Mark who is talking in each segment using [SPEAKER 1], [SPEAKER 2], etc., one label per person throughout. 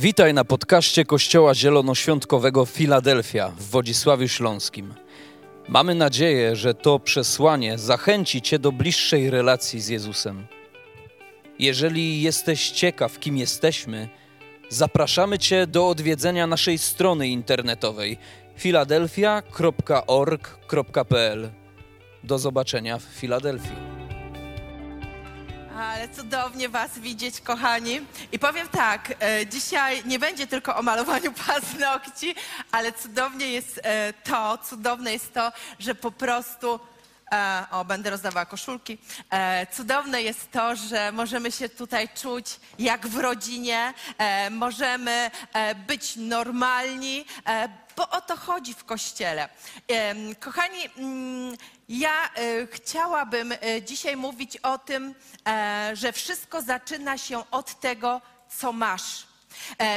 [SPEAKER 1] Witaj na podcaście Kościoła Zielonoświątkowego Filadelfia w Wodzisławiu Śląskim. Mamy nadzieję, że to przesłanie zachęci Cię do bliższej relacji z Jezusem. Jeżeli jesteś ciekaw, kim jesteśmy, zapraszamy Cię do odwiedzenia naszej strony internetowej filadelfia.org.pl. Do zobaczenia w Filadelfii.
[SPEAKER 2] Ale cudownie Was widzieć, kochani. I powiem tak, e, dzisiaj nie będzie tylko o malowaniu paznokci, ale cudownie jest e, to, cudowne jest to, że po prostu e, o, będę rozdawała koszulki. Cudowne jest to, że możemy się tutaj czuć jak w rodzinie, możemy być normalni, bo o to chodzi w kościele. Kochani, mm, ja e, chciałabym e, dzisiaj mówić o tym, e, że wszystko zaczyna się od tego, co masz.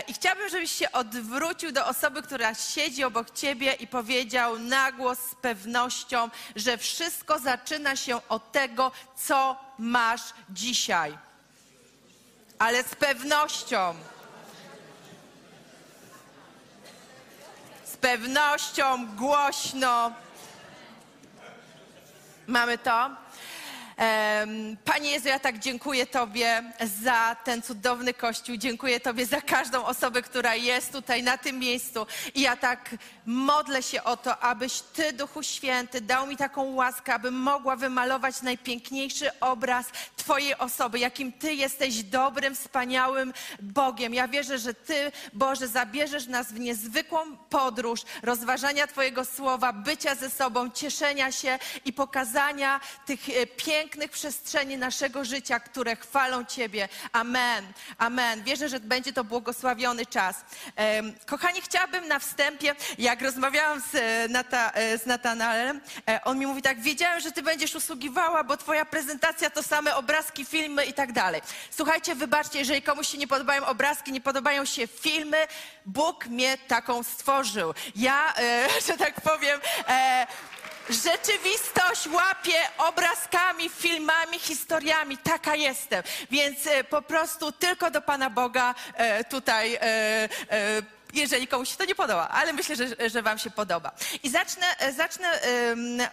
[SPEAKER 2] I chciałabym, żebyś się odwrócił do osoby, która siedzi obok ciebie i powiedział na głos z pewnością, że wszystko zaczyna się od tego, co masz dzisiaj. Ale z pewnością. Z pewnością, głośno. Mamy to? Panie Jezu, ja tak dziękuję Tobie za ten cudowny Kościół. Dziękuję Tobie za każdą osobę, która jest tutaj na tym miejscu. I ja tak modlę się o to, abyś Ty, Duchu Święty, dał mi taką łaskę, abym mogła wymalować najpiękniejszy obraz Twojej osoby, jakim Ty jesteś dobrym, wspaniałym Bogiem. Ja wierzę, że Ty, Boże, zabierzesz nas w niezwykłą podróż rozważania Twojego słowa, bycia ze sobą, cieszenia się i pokazania tych e, pięknych, pięknych przestrzeni naszego życia, które chwalą Ciebie. Amen. Amen. Wierzę, że będzie to błogosławiony czas. Kochani, chciałabym na wstępie, jak rozmawiałam z, e, Nata, e, z Natanaelem, e, on mi mówi tak, wiedziałem, że Ty będziesz usługiwała, bo Twoja prezentacja to same obrazki, filmy i tak dalej. Słuchajcie, wybaczcie, jeżeli komuś się nie podobają obrazki, nie podobają się filmy, Bóg mnie taką stworzył. Ja, że tak powiem, rzeczywistość łapię obrazkami, filmami, historiami. Taka jestem. Więc e, po prostu tylko do Pana Boga e, tutaj e, jeżeli komuś się to nie podoba, ale myślę, że, że Wam się podoba. I zacznę, zacznę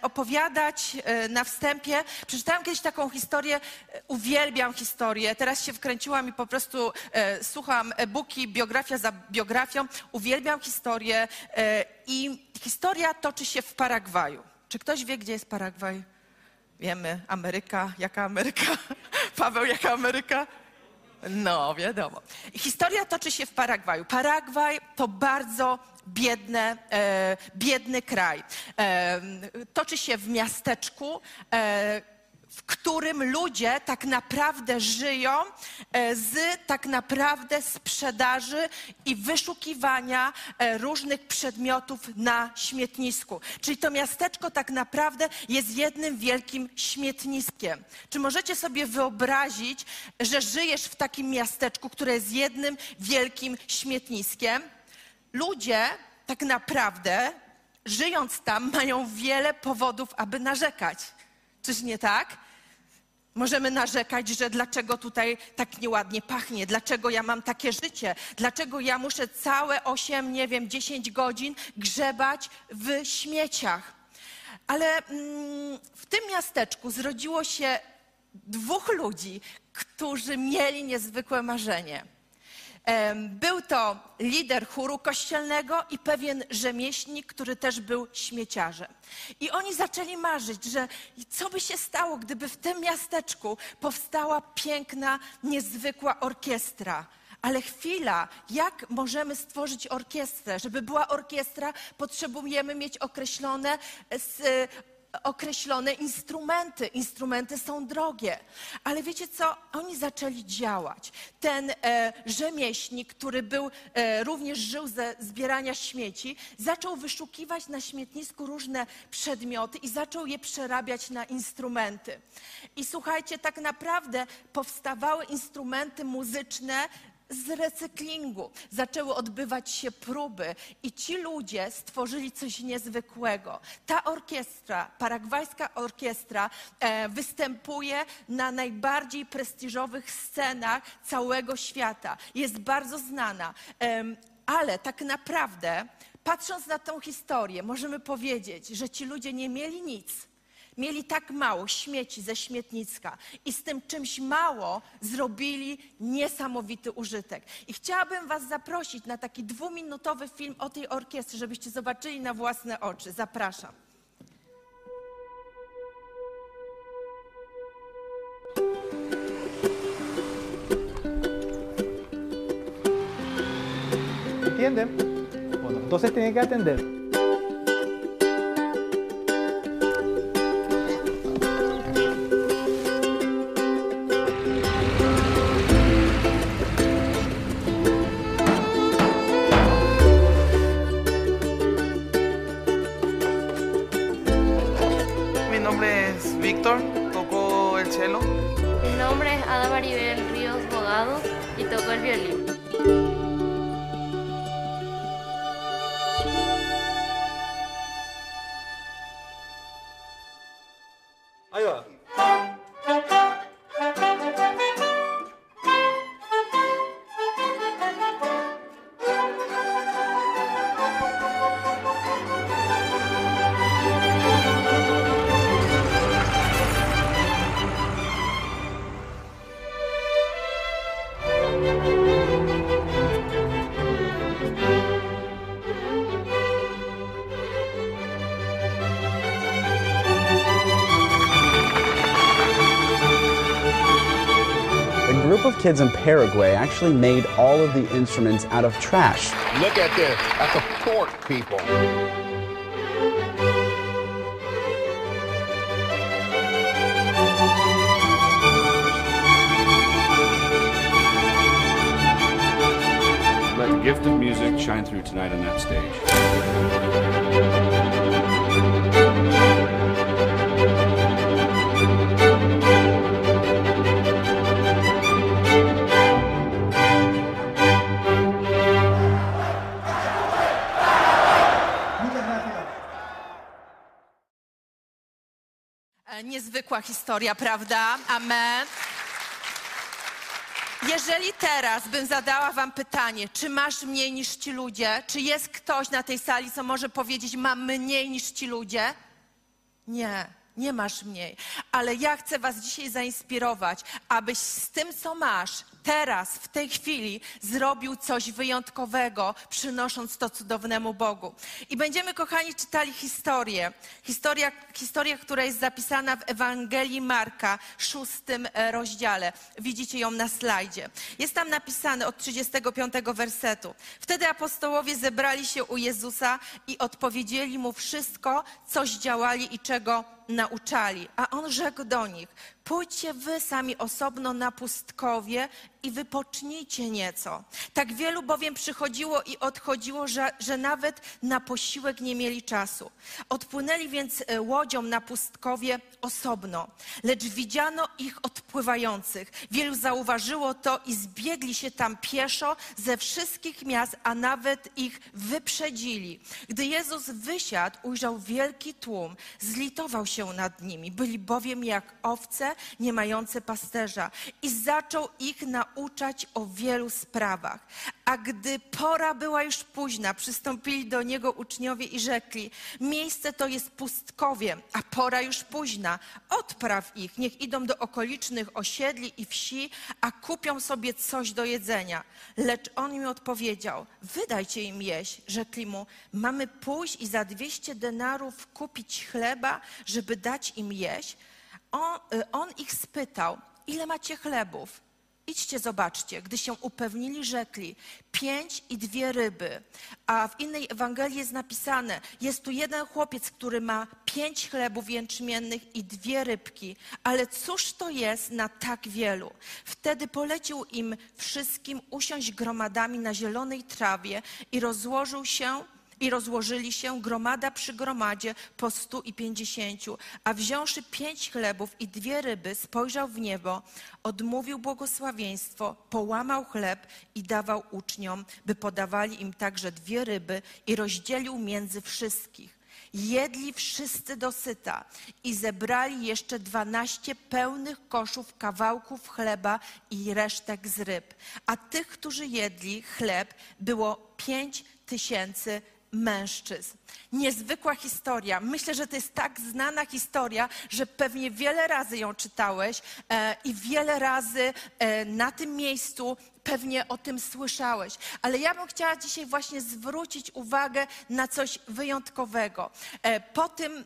[SPEAKER 2] opowiadać na wstępie. Przeczytałam kiedyś taką historię, uwielbiam historię. Teraz się wkręciłam i po prostu słucham e-booki, biografia za biografią. Uwielbiam historię i historia toczy się w Paragwaju. Czy ktoś wie, gdzie jest Paragwaj? Wiemy, Ameryka, jaka Ameryka? Paweł, jaka Ameryka? No, wiadomo. Historia toczy się w Paragwaju. Paragwaj to bardzo biedne, e, biedny kraj. E, toczy się w miasteczku. E, w którym ludzie tak naprawdę żyją e, z tak naprawdę sprzedaży i wyszukiwania e, różnych przedmiotów na śmietnisku. Czyli to miasteczko tak naprawdę jest jednym wielkim śmietniskiem. Czy możecie sobie wyobrazić, że żyjesz w takim miasteczku, które jest jednym wielkim śmietniskiem? Ludzie tak naprawdę, żyjąc tam, mają wiele powodów, aby narzekać. Czyż nie tak? Możemy narzekać, że dlaczego tutaj tak nieładnie pachnie, dlaczego ja mam takie życie, dlaczego ja muszę całe 8, nie wiem, 10 godzin grzebać w śmieciach. Ale mm, w tym miasteczku zrodziło się dwóch ludzi, którzy mieli niezwykłe marzenie. Był to lider chóru kościelnego i pewien rzemieślnik, który też był śmieciarzem. I oni zaczęli marzyć, że co by się stało, gdyby w tym miasteczku powstała piękna, niezwykła orkiestra. Ale chwila, jak możemy stworzyć orkiestrę? Żeby była orkiestra, potrzebujemy mieć określone określone instrumenty. Instrumenty są drogie. Ale wiecie co? Oni zaczęli działać. Ten e, rzemieślnik, który był, e, również żył ze zbierania śmieci, zaczął wyszukiwać na śmietnisku różne przedmioty i zaczął je przerabiać na instrumenty. I słuchajcie, tak naprawdę powstawały instrumenty muzyczne z recyklingu. Zaczęły odbywać się próby i ci ludzie stworzyli coś niezwykłego. Ta orkiestra, paragwajska orkiestra, e, występuje na najbardziej prestiżowych scenach całego świata. Jest bardzo znana. Ale tak naprawdę, patrząc na tą historię, możemy powiedzieć, że ci ludzie nie mieli nic. Mieli tak mało śmieci ze śmietnicka i z tym czymś mało zrobili niesamowity użytek. I chciałabym Was zaprosić na taki dwuminutowy film o tej orkiestrze, żebyście zobaczyli na własne oczy. Zapraszam.
[SPEAKER 3] ¿Entienden? Bueno, entonces tienen que atender.
[SPEAKER 4] Ada Maribel Ríos Bogado y toco el violín.
[SPEAKER 3] Ahí va.
[SPEAKER 5] Kids in Paraguay actually made all of the instruments out of trash.
[SPEAKER 6] Look at this. That's a fork, people.
[SPEAKER 7] Let the gift of music shine through tonight on that stage.
[SPEAKER 2] Historia, prawda? Amen. Jeżeli teraz bym zadała Wam pytanie, czy masz mniej niż ci ludzie? Czy jest ktoś na tej sali, co może powiedzieć, mam mniej niż ci ludzie? Nie, nie masz mniej. Ale ja chcę Was dzisiaj zainspirować, abyś z tym, co masz, teraz, w tej chwili, zrobił coś wyjątkowego, przynosząc to cudownemu Bogu. I będziemy, kochani, czytali historię. Historia, historia która jest zapisana w Ewangelii Marka, szóstym e, rozdziale. Widzicie ją na slajdzie. Jest tam napisane od 35 wersetu. Wtedy apostołowie zebrali się u Jezusa i odpowiedzieli mu wszystko, co zdziałali i czego nauczali. A on rzekł do nich: Pójdźcie wy sami osobno na pustkowie i wypocznijcie nieco. Tak wielu bowiem przychodziło i odchodziło, że, że nawet na posiłek nie mieli czasu. Odpłynęli więc e, łodzią na pustkowie osobno, lecz widziano ich odpływających. Wielu zauważyło to i zbiegli się tam pieszo ze wszystkich miast, a nawet ich wyprzedzili. Gdy Jezus wysiadł, ujrzał wielki tłum, zlitował się nad nimi. Byli bowiem jak owce nie mające pasterza i zaczął ich nauczać o wielu sprawach. A gdy pora była już późna, przystąpili do niego uczniowie i rzekli: Miejsce to jest pustkowie, a pora już późna. Odpraw ich, niech idą do okolicznych osiedli i wsi, a kupią sobie coś do jedzenia. Lecz on im odpowiedział: Wydajcie im jeść. Rzekli mu: Mamy pójść i za dwieście denarów kupić chleba, żeby dać im jeść. On, y, on ich spytał: Ile macie chlebów? Idźcie, zobaczcie. Gdy się upewnili, rzekli pięć i dwie ryby. A w innej Ewangelii jest napisane, jest tu jeden chłopiec, który ma pięć chlebów jęczmiennych i dwie rybki. Ale cóż to jest na tak wielu? Wtedy polecił im wszystkim usiąść gromadami na zielonej trawie i rozłożył się I rozłożyli się gromada przy gromadzie po stu i pięćdziesięciu. A wziąwszy pięć chlebów i dwie ryby, spojrzał w niebo, odmówił błogosławieństwo, połamał chleb i dawał uczniom, by podawali im także dwie ryby i rozdzielił między wszystkich. Jedli wszyscy dosyta i zebrali jeszcze dwanaście pełnych koszów kawałków chleba i resztek z ryb. A tych, którzy jedli chleb, było pięć tysięcy mężczyzn. Niezwykła historia. Myślę, że to jest tak znana historia, że pewnie wiele razy ją czytałeś e, i wiele razy e, na tym miejscu pewnie o tym słyszałeś. Ale ja bym chciała dzisiaj właśnie zwrócić uwagę na coś wyjątkowego. E, po tym.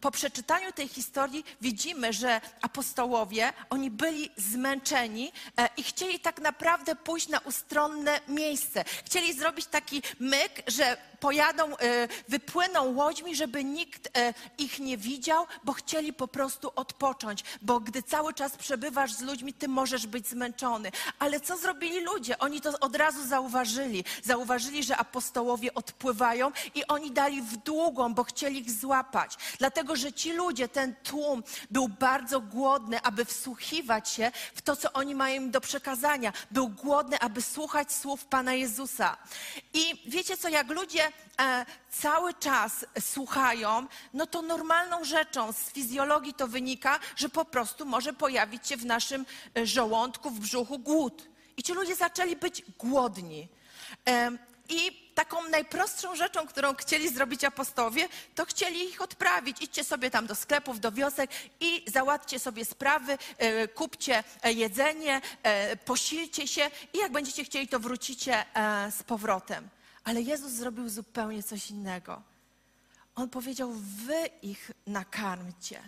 [SPEAKER 2] Po przeczytaniu tej historii widzimy, że apostołowie, oni byli zmęczeni e, i chcieli tak naprawdę pójść na ustronne miejsce. Chcieli zrobić taki myk, że pojadą, e, wypłyną łodźmi, żeby nikt e, ich nie widział, bo chcieli po prostu odpocząć. Bo gdy cały czas przebywasz z ludźmi, ty możesz być zmęczony. Ale co zrobili ludzie? Oni to od razu zauważyli. Zauważyli, że apostołowie odpływają i oni dali w długą, bo chcieli ich złapać. Dlatego, że ci ludzie, ten tłum był bardzo głodny, aby wsłuchiwać się w to, co oni mają im do przekazania. Był głodny, aby słuchać słów Pana Jezusa. I wiecie co, jak ludzie e, cały czas słuchają, no to normalną rzeczą z fizjologii to wynika, że po prostu może pojawić się w naszym e, żołądku, w brzuchu głód. I ci ludzie zaczęli być głodni. E, I taką najprostszą rzeczą, którą chcieli zrobić apostowie, to chcieli ich odprawić. Idźcie sobie tam do sklepów, do wiosek i załatwcie sobie sprawy, e, kupcie e, jedzenie, posilcie się i jak będziecie chcieli, to wrócicie z powrotem. Ale Jezus zrobił zupełnie coś innego. On powiedział: Wy ich nakarmcie.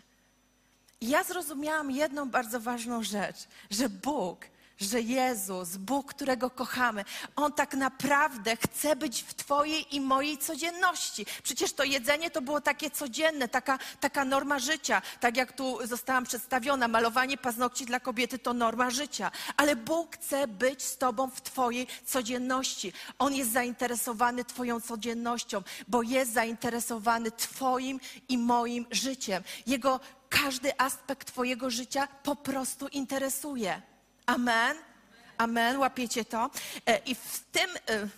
[SPEAKER 2] I ja zrozumiałam jedną bardzo ważną rzecz, że Bóg, że Jezus, Bóg, którego kochamy, On tak naprawdę chce być w Twojej i mojej codzienności. Przecież to jedzenie to było takie codzienne, taka, taka norma życia. Tak jak tu zostałam przedstawiona, malowanie paznokci dla kobiety to norma życia. Ale Bóg chce być z Tobą w Twojej codzienności. On jest zainteresowany Twoją codziennością, bo jest zainteresowany Twoim i moim życiem. Jego każdy aspekt Twojego życia po prostu interesuje. Amen. Amen. Łapiecie to? E, I w tym, e,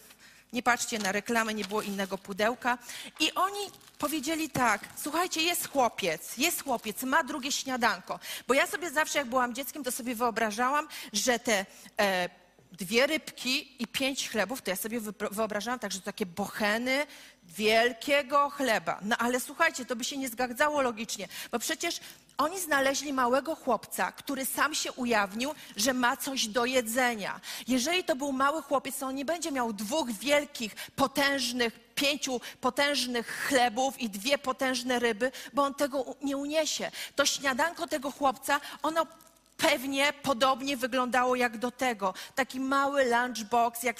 [SPEAKER 2] nie patrzcie na reklamę, nie było innego pudełka. I oni powiedzieli tak: Słuchajcie, jest chłopiec, jest chłopiec, ma drugie śniadanko. Bo ja sobie zawsze, jak byłam dzieckiem, to sobie wyobrażałam, że te. E, dwie rybki i pięć chlebów, to ja sobie wyobrażałam tak, że to takie bocheny wielkiego chleba. No ale słuchajcie, to by się nie zgadzało logicznie, bo przecież oni znaleźli małego chłopca, który sam się ujawnił, że ma coś do jedzenia. Jeżeli to był mały chłopiec, to on nie będzie miał dwóch wielkich, potężnych, pięciu potężnych chlebów i dwie potężne ryby, bo on tego nie uniesie. To śniadanko tego chłopca, ono pewnie podobnie wyglądało jak do tego. Taki mały lunchbox, jak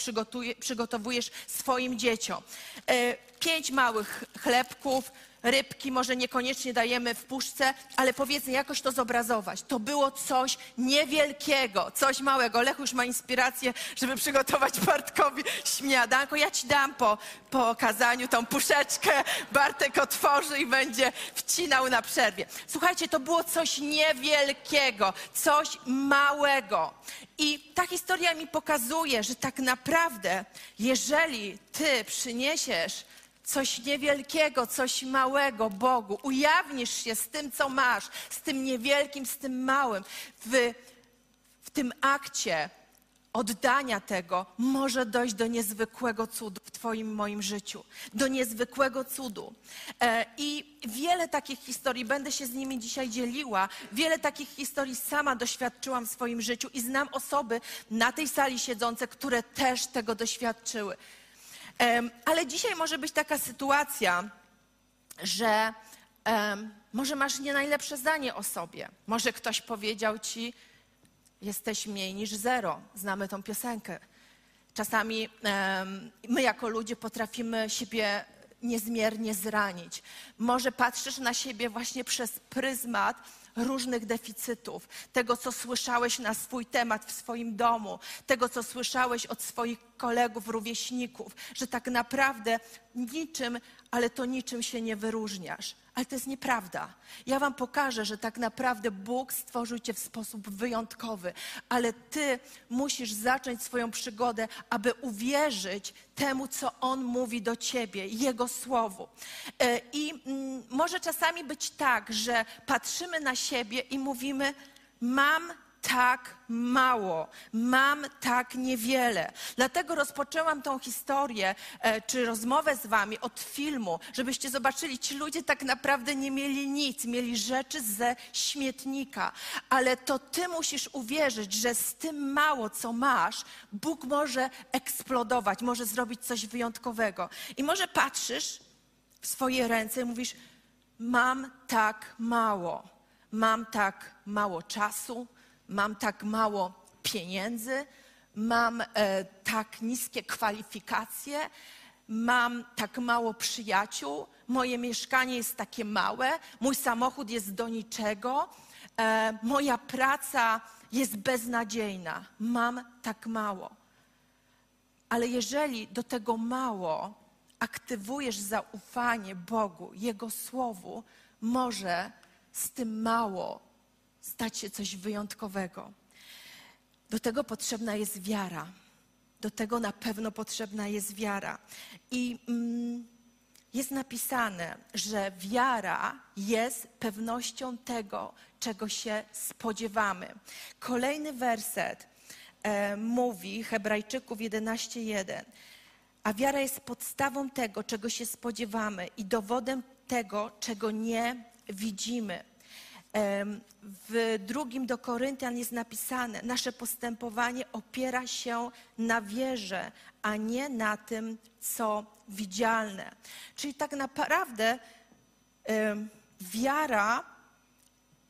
[SPEAKER 2] przygotowujesz swoim dzieciom. E, pięć małych chlebków, rybki może niekoniecznie dajemy w puszce, ale powiedzmy jakoś to zobrazować. To było coś niewielkiego, coś małego. Lech już ma inspirację, żeby przygotować Bartkowi śniadanko. Ja ci dam po, po okazaniu tą puszeczkę. Bartek otworzy i będzie wcinał na przerwie. Słuchajcie, to było coś niewielkiego, coś małego. I ta historia mi pokazuje, że tak naprawdę, jeżeli ty przyniesiesz coś niewielkiego, coś małego Bogu, ujawnisz się z tym, co masz, z tym niewielkim, z tym małym, w, w tym akcie oddania tego może dojść do niezwykłego cudu w Twoim, moim życiu. Do niezwykłego cudu. E, I wiele takich historii, będę się z nimi dzisiaj dzieliła, wiele takich historii sama doświadczyłam w swoim życiu i znam osoby na tej sali siedzące, które też tego doświadczyły. Ale dzisiaj może być taka sytuacja, że może masz nie najlepsze zdanie o sobie. Może ktoś powiedział ci, jesteś mniej niż zero. Znamy tą piosenkę. Czasami my jako ludzie potrafimy siebie niezmiernie zranić. Może patrzysz na siebie właśnie przez pryzmat różnych deficytów, tego, co słyszałeś na swój temat w swoim domu, tego, co słyszałeś od swoich kolegów, rówieśników, że tak naprawdę niczym, ale to niczym się nie wyróżniasz. Ale to jest nieprawda. Ja Wam pokażę, że tak naprawdę Bóg stworzył Cię w sposób wyjątkowy, ale Ty musisz zacząć swoją przygodę, aby uwierzyć temu, co On mówi do Ciebie, Jego słowu. E, I mm, może czasami być tak, że patrzymy na siebie i mówimy: Mam tak mało, mam tak niewiele. Dlatego rozpoczęłam tą historię, e, czy rozmowę z wami od filmu, żebyście zobaczyli, ci ludzie tak naprawdę nie mieli nic, mieli rzeczy ze śmietnika, ale to ty musisz uwierzyć, że z tym mało, co masz, Bóg może eksplodować, może zrobić coś wyjątkowego. I może patrzysz w swoje ręce i mówisz, mam tak mało, mam tak mało czasu, mam tak mało pieniędzy, mam e, tak niskie kwalifikacje, mam tak mało przyjaciół, moje mieszkanie jest takie małe, mój samochód jest do niczego, e, moja praca jest beznadziejna, mam tak mało. Ale jeżeli do tego mało aktywujesz zaufanie Bogu, Jego Słowu, może z tym mało stać się coś wyjątkowego. Do tego potrzebna jest wiara. Do tego na pewno potrzebna jest wiara. I mm, jest napisane, że wiara jest pewnością tego, czego się spodziewamy. Kolejny werset e, mówi, Hebrajczyków 11:1. A wiara jest podstawą tego, czego się spodziewamy i dowodem tego, czego nie widzimy. W drugim do Koryntian jest napisane: Nasze postępowanie opiera się na wierze, a nie na tym, co widzialne. Czyli tak naprawdę wiara,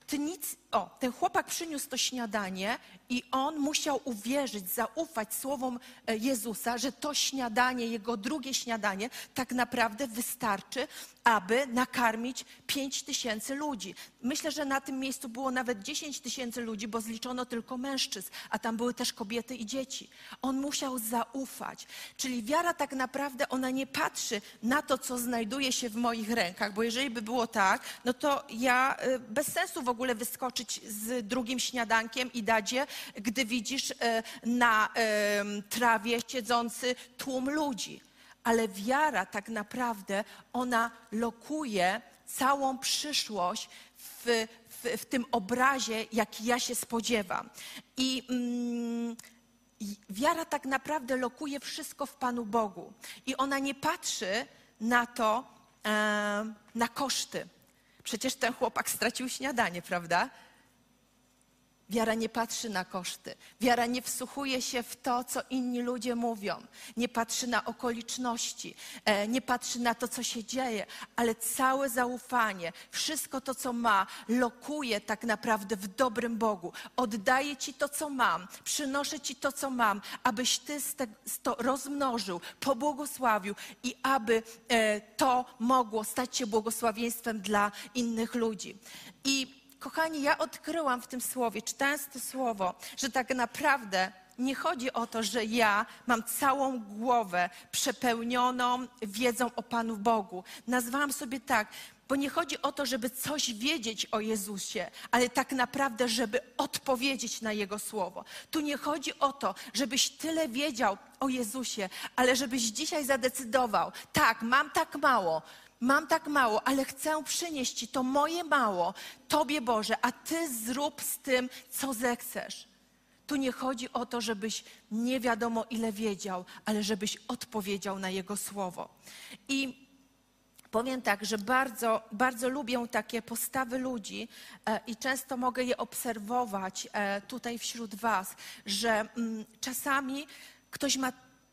[SPEAKER 2] ty nic. O, ten chłopak przyniósł to śniadanie i on musiał uwierzyć, zaufać słowom e, Jezusa, że to śniadanie, jego drugie śniadanie, tak naprawdę wystarczy, aby nakarmić pięć tysięcy ludzi. Myślę, że na tym miejscu było nawet dziesięć tysięcy ludzi, bo zliczono tylko mężczyzn, a tam były też kobiety i dzieci. On musiał zaufać. Czyli wiara tak naprawdę, ona nie patrzy na to, co znajduje się w moich rękach, bo jeżeli by było tak, no to ja e, bez sensu w ogóle wyskoczyć z drugim śniadankiem i dać je gdy widzisz e, na trawie siedzący tłum ludzi. Ale wiara tak naprawdę, ona lokuje całą przyszłość w, w, w tym obrazie, jaki ja się spodziewam. I mm, wiara tak naprawdę lokuje wszystko w Panu Bogu. I ona nie patrzy na to, e, na koszty. Przecież ten chłopak stracił śniadanie, prawda? Wiara nie patrzy na koszty. Wiara nie wsłuchuje się w to, co inni ludzie mówią. Nie patrzy na okoliczności. E, nie patrzy na to, co się dzieje, ale całe zaufanie, wszystko to, co ma, lokuje tak naprawdę w dobrym Bogu. Oddaję Ci to, co mam. Przynoszę Ci to, co mam, abyś Ty to rozmnożył, pobłogosławił i aby e, to mogło stać się błogosławieństwem dla innych ludzi. I Kochani, ja odkryłam w tym słowie, czytając to słowo, że tak naprawdę nie chodzi o to, że ja mam całą głowę przepełnioną wiedzą o Panu Bogu. Nazwałam sobie tak, bo nie chodzi o to, żeby coś wiedzieć o Jezusie, ale tak naprawdę, żeby odpowiedzieć na Jego słowo. Tu nie chodzi o to, żebyś tyle wiedział o Jezusie, ale żebyś dzisiaj zadecydował, tak, mam tak mało, mam tak mało, ale chcę przynieść Ci to moje mało, Tobie Boże, a Ty zrób z tym, co zechcesz. Tu nie chodzi o to, żebyś nie wiadomo ile wiedział, ale żebyś odpowiedział na Jego słowo. I powiem tak, że bardzo, bardzo lubię takie postawy ludzi e, i często mogę je obserwować e, tutaj wśród Was, że mm, czasami ktoś ma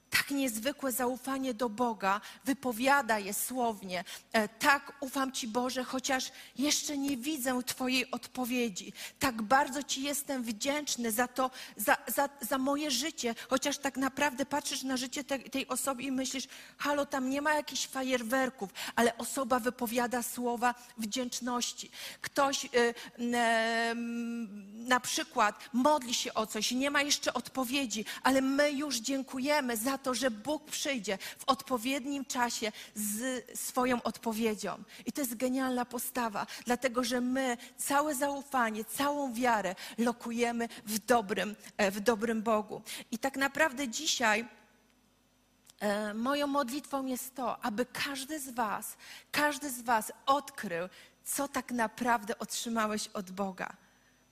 [SPEAKER 2] tak niezwykłe zaufanie do Boga, wypowiada je słownie. E, Tak ufam Ci, Boże, chociaż jeszcze nie widzę Twojej odpowiedzi. Tak bardzo Ci jestem wdzięczny za to, za, za, za moje życie, chociaż tak naprawdę patrzysz na życie te, tej osoby i myślisz, halo, tam nie ma jakichś fajerwerków, ale osoba wypowiada słowa wdzięczności. Ktoś y, em, na przykład modli się o coś i nie ma jeszcze odpowiedzi, ale my już dziękujemy za to, że Bóg przyjdzie w odpowiednim czasie z swoją odpowiedzią. I to jest genialna postawa, dlatego że my całe zaufanie, całą wiarę lokujemy w dobrym, e, w dobrym Bogu. I tak naprawdę dzisiaj E, Moją modlitwą jest to, aby każdy z Was, każdy z Was odkrył, co tak naprawdę otrzymałeś od Boga.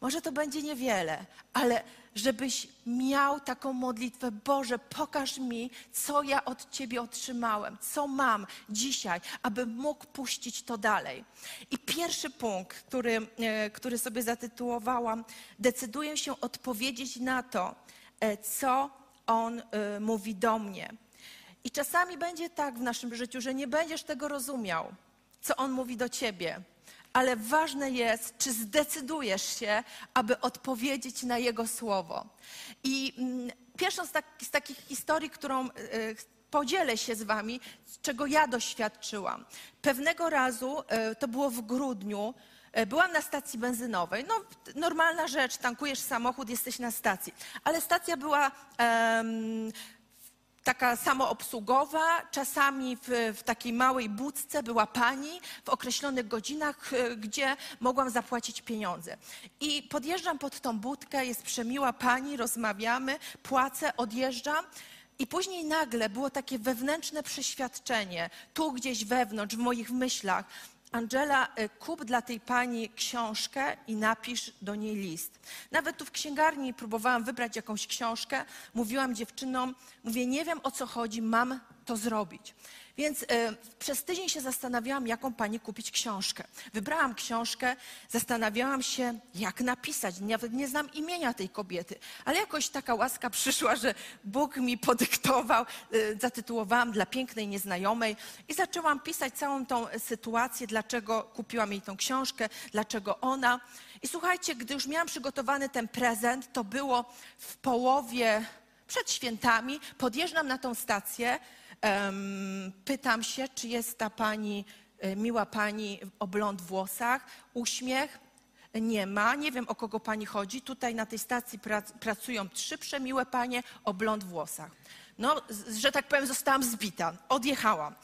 [SPEAKER 2] Może to będzie niewiele, ale żebyś miał taką modlitwę, Boże, pokaż mi, co ja od Ciebie otrzymałem, co mam dzisiaj, abym mógł puścić to dalej. I pierwszy punkt, który, e, który sobie zatytułowałam, decyduję się odpowiedzieć na to, e, co On e, mówi do mnie. I czasami będzie tak w naszym życiu, że nie będziesz tego rozumiał, co On mówi do ciebie. Ale ważne jest, czy zdecydujesz się, aby odpowiedzieć na Jego słowo. I mm, pierwszą z, tak, z takich historii, którą y, podzielę się z Wami, z czego ja doświadczyłam. Pewnego razu, y, to było w grudniu, y, byłam na stacji benzynowej. No, normalna rzecz, tankujesz samochód, jesteś na stacji. Ale stacja była em, taka samoobsługowa, czasami w, w takiej małej budce była pani w określonych godzinach, e, gdzie mogłam zapłacić pieniądze. I podjeżdżam pod tą budkę, jest przemiła pani, rozmawiamy, płacę, odjeżdżam. I później nagle było takie wewnętrzne przeświadczenie, tu gdzieś wewnątrz, w moich myślach. Angela, y, kup dla tej pani książkę i napisz do niej list. Nawet tu w księgarni próbowałam wybrać jakąś książkę. Mówiłam dziewczynom, mówię, nie wiem o co chodzi, mam to zrobić. Więc y, przez tydzień się zastanawiałam, jaką pani kupić książkę. Wybrałam książkę, zastanawiałam się, jak napisać. Nawet nie znam imienia tej kobiety, ale jakoś taka łaska przyszła, że Bóg mi podyktował. Y, zatytułowałam dla pięknej nieznajomej i zaczęłam pisać całą tą sytuację, dlaczego kupiłam jej tą książkę, dlaczego ona. I słuchajcie, gdy już miałam przygotowany ten prezent, to było w połowie przed świętami, podjeżdżam na tą stację, pytam się, czy jest ta pani, e, miła pani o blond włosach, uśmiech. Nie ma, nie wiem o kogo pani chodzi. Tutaj na tej stacji prac, pracują trzy przemiłe panie o blond włosach. No, że tak powiem, zostałam zbita. Odjechałam.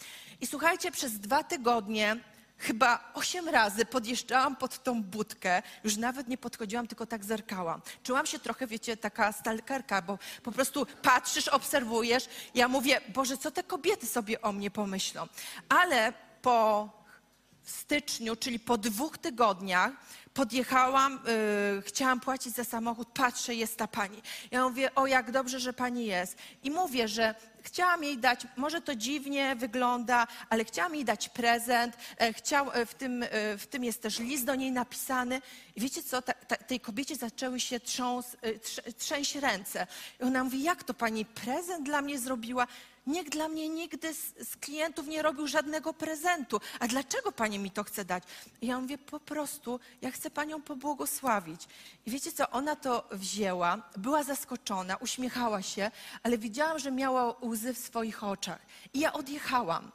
[SPEAKER 2] I słuchajcie, przez dwa tygodnie Chyba osiem razy podjeżdżałam pod tą budkę, już nawet nie podchodziłam, tylko tak zerkałam. Czułam się trochę, wiecie, taka stalkerka, bo po prostu patrzysz, obserwujesz. Ja mówię, Boże, co te kobiety sobie o mnie pomyślą? Ale po styczniu, czyli po dwóch tygodniach, podjechałam, y, chciałam płacić za samochód, patrzę, jest ta pani. Ja mówię, o jak dobrze, że pani jest. I mówię, że chciałam jej dać, może to dziwnie wygląda, ale chciałam jej dać prezent, e, chciał, e, w, tym, e, w tym jest też list do niej napisany. I wiecie co, ta, ta, tej kobiecie zaczęły się trząs, trz, trzęść ręce. I ona mówi, jak to pani prezent dla mnie zrobiła? Nikt dla mnie nigdy z, z klientów nie robił żadnego prezentu. A dlaczego pani mi to chce dać? I ja mówię, po prostu, ja chcę panią pobłogosławić. I wiecie co, ona to wzięła, była zaskoczona, uśmiechała się, ale widziałam, że miała łzy w swoich oczach. I ja odjechałam.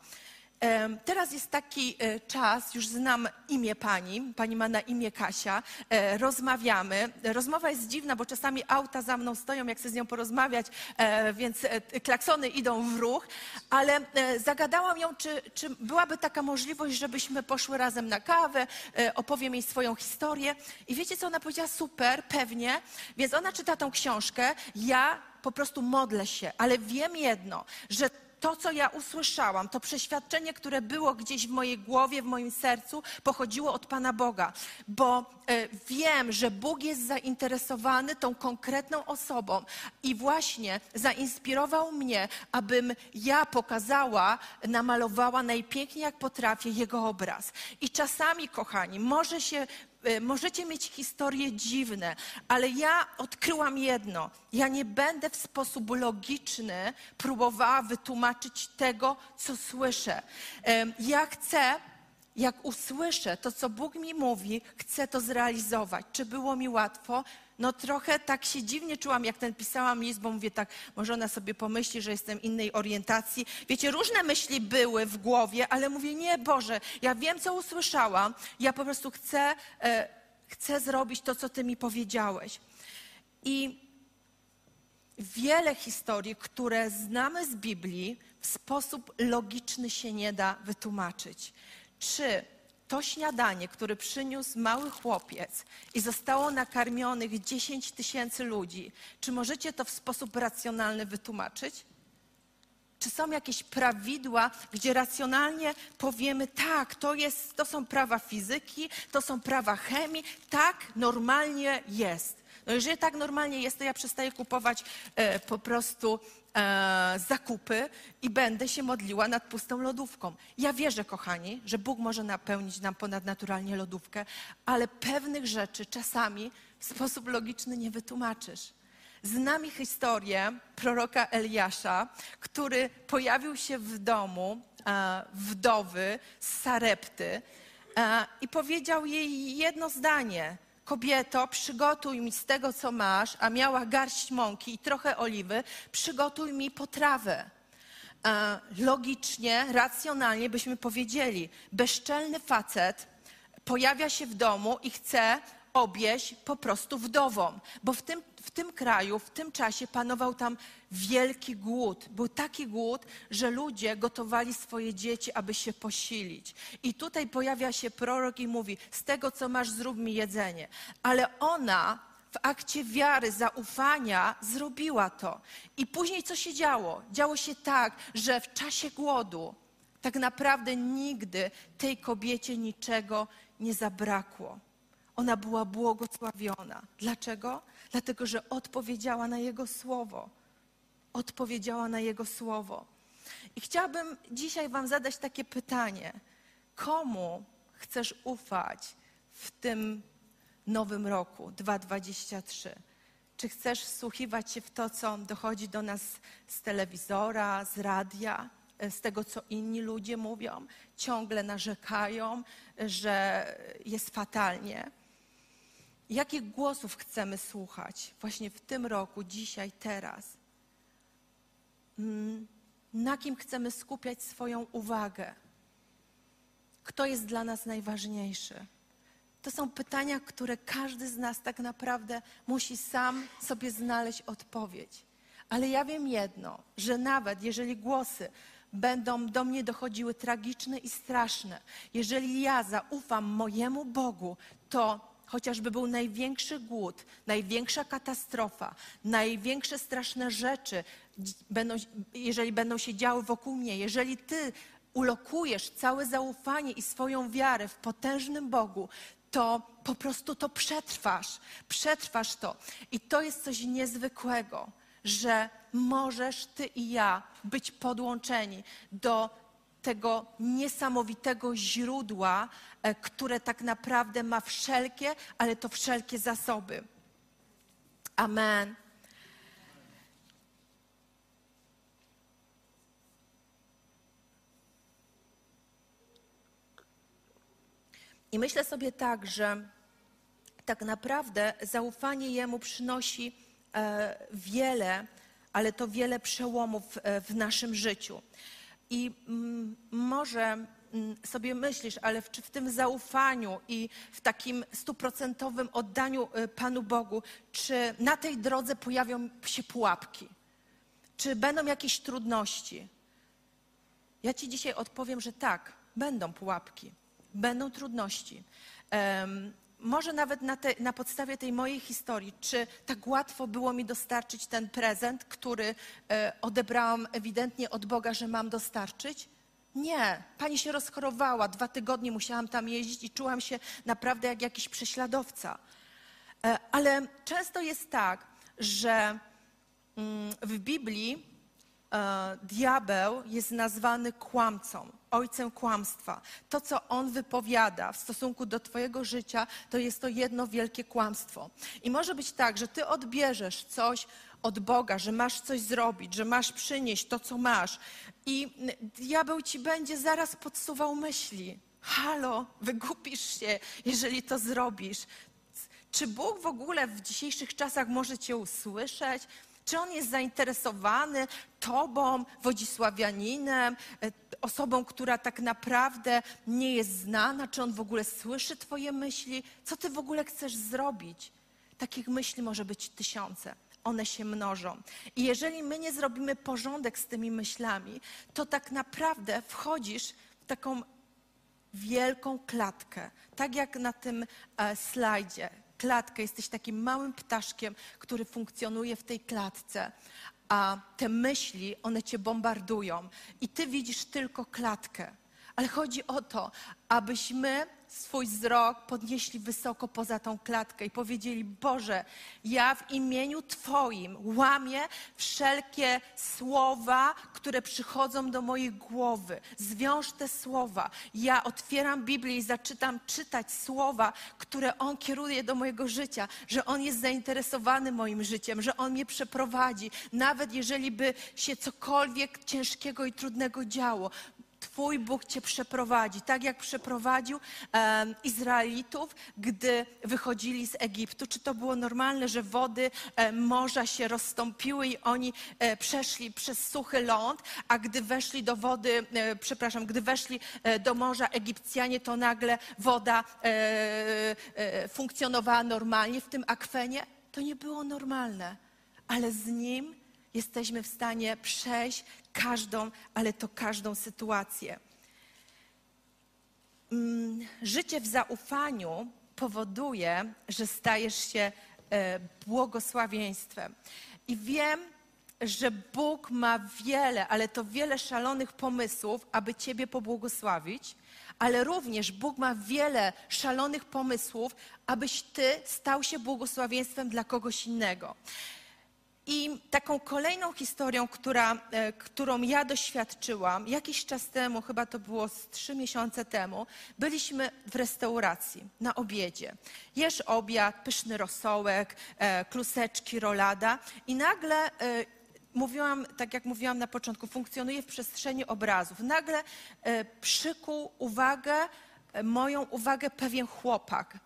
[SPEAKER 2] Teraz jest taki e, czas, już znam imię pani, pani ma na imię Kasia, e, rozmawiamy. Rozmowa jest dziwna, bo czasami auta za mną stoją, jak chcę z nią porozmawiać, e, więc klaksony idą w ruch, ale zagadałam ją, czy, czy byłaby taka możliwość, żebyśmy poszły razem na kawę, opowiem jej swoją historię. I wiecie co, ona powiedziała, super, pewnie, więc ona czyta tą książkę, ja po prostu modlę się, ale wiem jedno, że to, co ja usłyszałam, to przeświadczenie, które było gdzieś w mojej głowie, w moim sercu, pochodziło od Pana Boga, bo e, wiem, że Bóg jest zainteresowany tą konkretną osobą i właśnie zainspirował mnie, abym ja pokazała, namalowała najpiękniej jak potrafię Jego obraz. I czasami, kochani, może się możecie mieć historie dziwne, ale ja odkryłam jedno. Ja nie będę w sposób logiczny próbowała wytłumaczyć tego, co słyszę. Em, Ja chcę jak usłyszę to, co Bóg mi mówi, chcę to zrealizować. Czy było mi łatwo? No trochę tak się dziwnie czułam, jak ten pisałam list, bo mówię tak, może ona sobie pomyśli, że jestem innej orientacji. Wiecie, różne myśli były w głowie, ale mówię, nie Boże, ja wiem, co usłyszałam, ja po prostu chcę, e, chcę zrobić to, co Ty mi powiedziałeś. I wiele historii, które znamy z Biblii, w sposób logiczny się nie da wytłumaczyć. Czy to śniadanie, które przyniósł mały chłopiec i zostało nakarmionych 10 tysięcy ludzi, czy możecie to w sposób racjonalny wytłumaczyć? Czy są jakieś prawidła, gdzie racjonalnie powiemy, tak, to, jest, to są prawa fizyki, to są prawa chemii, tak normalnie jest. Jeżeli tak normalnie jest, to ja przestaję kupować e, po prostu e, zakupy i będę się modliła nad pustą lodówką. Ja wierzę, kochani, że Bóg może napełnić nam ponadnaturalnie lodówkę, ale pewnych rzeczy czasami w sposób logiczny nie wytłumaczysz. Znamy historię proroka Eliasza, który pojawił się w domu e, wdowy z Sarepty e, i powiedział jej jedno zdanie. Kobieto, przygotuj mi z tego, co masz, a miała garść mąki i trochę oliwy, przygotuj mi potrawę. E, Logicznie, racjonalnie byśmy powiedzieli, bezczelny facet pojawia się w domu i chce obieść po prostu wdową, bo w tym, w tym kraju, w tym czasie panował tam wielki głód. Był taki głód, że ludzie gotowali swoje dzieci, aby się posilić. I tutaj pojawia się prorok i mówi: Z tego, co masz, zrób mi jedzenie. Ale ona w akcie wiary, zaufania zrobiła to. I później co się działo? Działo się tak, że w czasie głodu tak naprawdę nigdy tej kobiecie niczego nie zabrakło. Ona była błogosławiona. Dlaczego? Dlatego, że odpowiedziała na Jego słowo. Odpowiedziała na Jego słowo. I chciałabym dzisiaj Wam zadać takie pytanie: komu chcesz ufać w tym nowym roku 2023? Czy chcesz wsłuchiwać się w to, co dochodzi do nas z telewizora, z radia, e, z tego, co inni ludzie mówią? Ciągle narzekają, że jest fatalnie. Jakich głosów chcemy słuchać właśnie w tym roku, dzisiaj, teraz? Mm, Na kim chcemy skupiać swoją uwagę? Kto jest dla nas najważniejszy? To są pytania, które każdy z nas tak naprawdę musi sam sobie znaleźć odpowiedź. Ale ja wiem jedno, że nawet jeżeli głosy będą do mnie dochodziły tragiczne i straszne, jeżeli ja zaufam mojemu Bogu, to chociażby był największy głód, największa katastrofa, największe straszne rzeczy, będą, jeżeli będą się działy wokół mnie, jeżeli ty ulokujesz całe zaufanie i swoją wiarę w potężnym Bogu, to po prostu to przetrwasz. Przetrwasz to. I to jest coś niezwykłego, że możesz ty i ja być podłączeni do tego niesamowitego źródła, e, które tak naprawdę ma wszelkie, ale to wszelkie zasoby. Amen. I myślę sobie tak, że tak naprawdę zaufanie Jemu przynosi e, wiele, ale to wiele przełomów e, w naszym życiu. I mm, może mm, sobie myślisz, ale czy w tym zaufaniu i w takim stuprocentowym oddaniu e, Panu Bogu, czy na tej drodze pojawią się pułapki? Czy będą jakieś trudności? Ja Ci dzisiaj odpowiem, że tak, będą pułapki, będą trudności. Może nawet na, te, na podstawie tej mojej historii, czy tak łatwo było mi dostarczyć ten prezent, który e, odebrałam ewidentnie od Boga, że mam dostarczyć? Nie. Pani się rozchorowała, dwa tygodnie musiałam tam jeździć i czułam się naprawdę jak jakiś prześladowca. E, ale często jest tak, że mm, w Biblii e, diabeł jest nazwany kłamcą. Ojcem kłamstwa. To, co on wypowiada w stosunku do Twojego życia, to jest to jedno wielkie kłamstwo. I może być tak, że Ty odbierzesz coś od Boga, że masz coś zrobić, że masz przynieść to, co masz. I diabeł ci będzie zaraz podsuwał myśli. Halo, wygupisz się, jeżeli to zrobisz. Czy Bóg w ogóle w dzisiejszych czasach może Cię usłyszeć? Czy On jest zainteresowany Tobą, Wodzisławianinem, osobą, która tak naprawdę nie jest znana? Czy On w ogóle słyszy Twoje myśli? Co Ty w ogóle chcesz zrobić? Takich myśli może być tysiące. One się mnożą. I jeżeli my nie zrobimy porządek z tymi myślami, to tak naprawdę wchodzisz w taką wielką klatkę. Tak jak na tym e, slajdzie. Klatkę, jesteś takim małym ptaszkiem, który funkcjonuje w tej klatce. A te myśli, one cię bombardują. I ty widzisz tylko klatkę. Ale chodzi o to, abyśmy swój wzrok podnieśli wysoko poza tą klatkę i powiedzieli: Boże, ja w imieniu Twoim łamię wszelkie słowa, które przychodzą do mojej głowy. Zwiąż te słowa. Ja otwieram Biblię i zaczytam czytać słowa, które On kieruje do mojego życia, że On jest zainteresowany moim życiem, że On mnie przeprowadzi, nawet jeżeli by się cokolwiek ciężkiego i trudnego działo. Twój Bóg cię przeprowadzi, tak jak przeprowadził e, Izraelitów, gdy wychodzili z Egiptu. Czy to było normalne, że wody e, morza się rozstąpiły i oni e, przeszli przez suchy ląd, a gdy weszli do wody, e, przepraszam, gdy weszli e, do morza Egipcjanie, to nagle woda e, e, funkcjonowała normalnie w tym akwenie? To nie było normalne, ale z nim jesteśmy w stanie przejść każdą, ale to każdą sytuację. Mm, Życie w zaufaniu powoduje, że stajesz się e, błogosławieństwem. I wiem, że Bóg ma wiele, ale to wiele szalonych pomysłów, aby Ciebie pobłogosławić, ale również Bóg ma wiele szalonych pomysłów, abyś Ty stał się błogosławieństwem dla kogoś innego. I taką kolejną historią, która, e, którą ja doświadczyłam jakiś czas temu, chyba to było z trzy miesiące temu, byliśmy w restauracji na obiedzie. Jesz obiad, pyszny rosołek, e, kluseczki, rolada i nagle e, mówiłam, tak jak mówiłam na początku, funkcjonuję w przestrzeni obrazów. Nagle przykuł uwagę, moją uwagę pewien chłopak.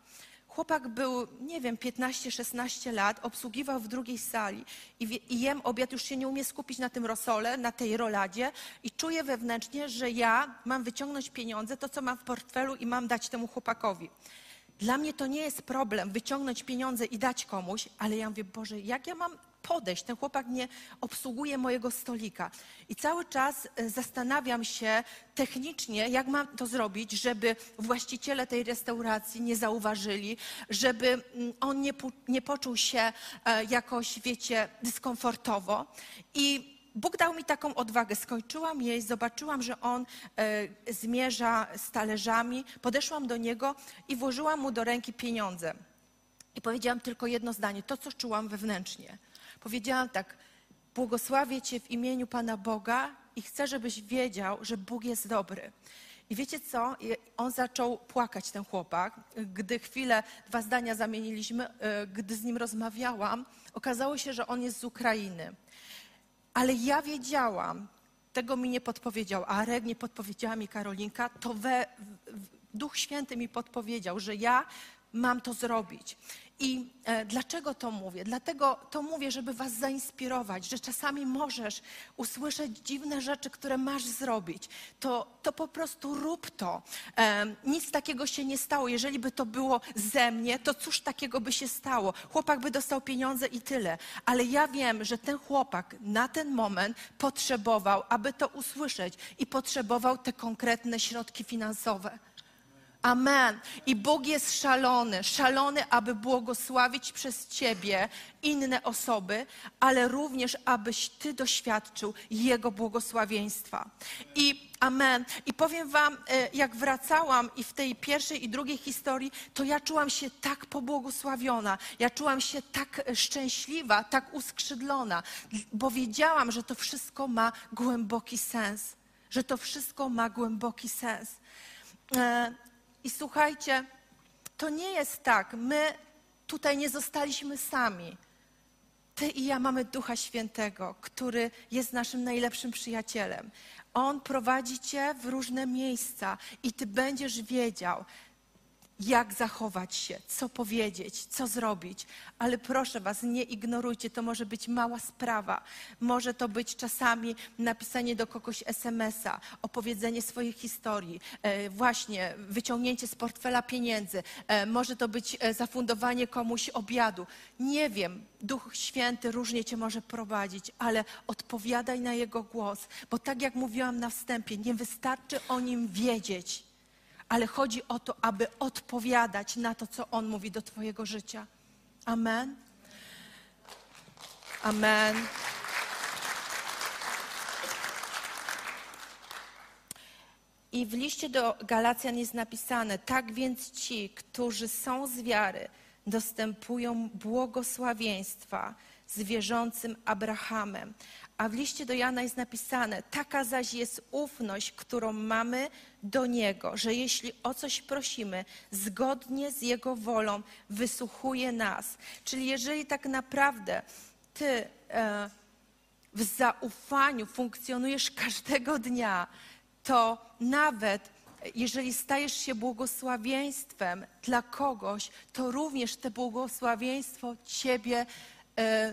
[SPEAKER 2] Chłopak był, nie wiem, 15-16 lat, obsługiwał w drugiej sali i, wie, i jem obiad, już się nie umie skupić na tym rosole, na tej roladzie i czuję wewnętrznie, że ja mam wyciągnąć pieniądze, to co mam w portfelu i mam dać temu chłopakowi. Dla mnie to nie jest problem wyciągnąć pieniądze i dać komuś, ale ja mówię, Boże, jak ja mam podejść? Ten chłopak nie obsługuje mojego stolika. I cały czas e, zastanawiam się technicznie, jak mam to zrobić, żeby właściciele tej restauracji nie zauważyli, żeby mm, on nie, nie poczuł się e, jakoś, wiecie, dyskomfortowo. I Bóg dał mi taką odwagę. Skończyłam jeść, zobaczyłam, że on e, zmierza z talerzami. Podeszłam do niego i włożyłam mu do ręki pieniądze. I powiedziałam tylko jedno zdanie, to co czułam wewnętrznie. Powiedziałam tak: Błogosławię Cię w imieniu Pana Boga i chcę, żebyś wiedział, że Bóg jest dobry. I wiecie co? On zaczął płakać, ten chłopak. Gdy chwilę, dwa zdania zamieniliśmy, e, gdy z nim rozmawiałam, okazało się, że on jest z Ukrainy. Ale ja wiedziałam, tego mi nie podpowiedział Arek, nie podpowiedziała mi Karolinka, to we, Duch Święty mi podpowiedział, że ja mam to zrobić. I e, dlaczego to mówię? Dlatego to mówię, żeby Was zainspirować, że czasami możesz usłyszeć dziwne rzeczy, które masz zrobić. To, to po prostu rób to. E, nic takiego się nie stało. Jeżeli by to było ze mnie, to cóż takiego by się stało? Chłopak by dostał pieniądze i tyle. Ale ja wiem, że ten chłopak na ten moment potrzebował, aby to usłyszeć i potrzebował te konkretne środki finansowe. Amen. I Bóg jest szalony, szalony, aby błogosławić przez Ciebie inne osoby, ale również, abyś Ty doświadczył Jego błogosławieństwa. I amen. I powiem Wam, e, jak wracałam i w tej pierwszej i drugiej historii, to ja czułam się tak pobłogosławiona, ja czułam się tak e, szczęśliwa, tak uskrzydlona, bo wiedziałam, że to wszystko ma głęboki sens że to wszystko ma głęboki sens. I słuchajcie, to nie jest tak, my tutaj nie zostaliśmy sami. Ty i ja mamy Ducha Świętego, który jest naszym najlepszym przyjacielem. On prowadzi cię w różne miejsca i ty będziesz wiedział, jak zachować się, co powiedzieć, co zrobić. Ale proszę Was, nie ignorujcie, to może być mała sprawa. Może to być czasami napisanie do kogoś SMS-a, opowiedzenie swojej historii, e, właśnie wyciągnięcie z portfela pieniędzy, e, może to być e, zafundowanie komuś obiadu. Nie wiem, Duch Święty różnie Cię może prowadzić, ale odpowiadaj na Jego głos, bo tak jak mówiłam na wstępie, nie wystarczy o Nim wiedzieć ale chodzi o to, aby odpowiadać na to, co On mówi do Twojego życia. Amen. Amen. I w liście do Galacjan jest napisane: Tak więc ci, którzy są z wiary, dostępują błogosławieństwa z wierzącym Abrahamem. A w liście do Jana jest napisane: Taka zaś jest ufność, którą mamy do Niego, że jeśli o coś prosimy, zgodnie z Jego wolą, wysłuchuje nas. Czyli jeżeli tak naprawdę Ty e, w zaufaniu funkcjonujesz każdego dnia, to nawet jeżeli stajesz się błogosławieństwem dla kogoś, to również to błogosławieństwo Ciebie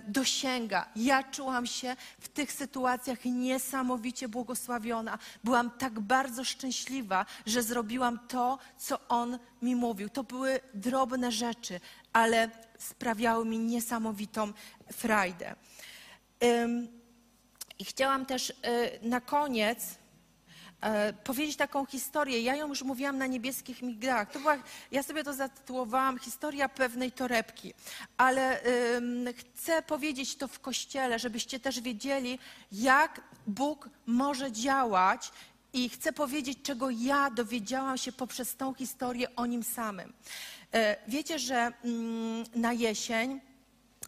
[SPEAKER 2] dosięga. Ja czułam się w tych sytuacjach niesamowicie błogosławiona. Byłam tak bardzo szczęśliwa, że zrobiłam to, co On mi mówił. To były drobne rzeczy, ale sprawiały mi niesamowitą frajdę. I chciałam też y, na koniec e, powiedzieć taką historię. Ja ją już mówiłam na niebieskich migdałach. To była, ja sobie to zatytułowałam Historia pewnej torebki. Ale chcę powiedzieć to w kościele, żebyście też wiedzieli, jak Bóg może działać. I chcę powiedzieć, czego ja dowiedziałam się poprzez tą historię o nim samym. E, wiecie, że mm, na jesień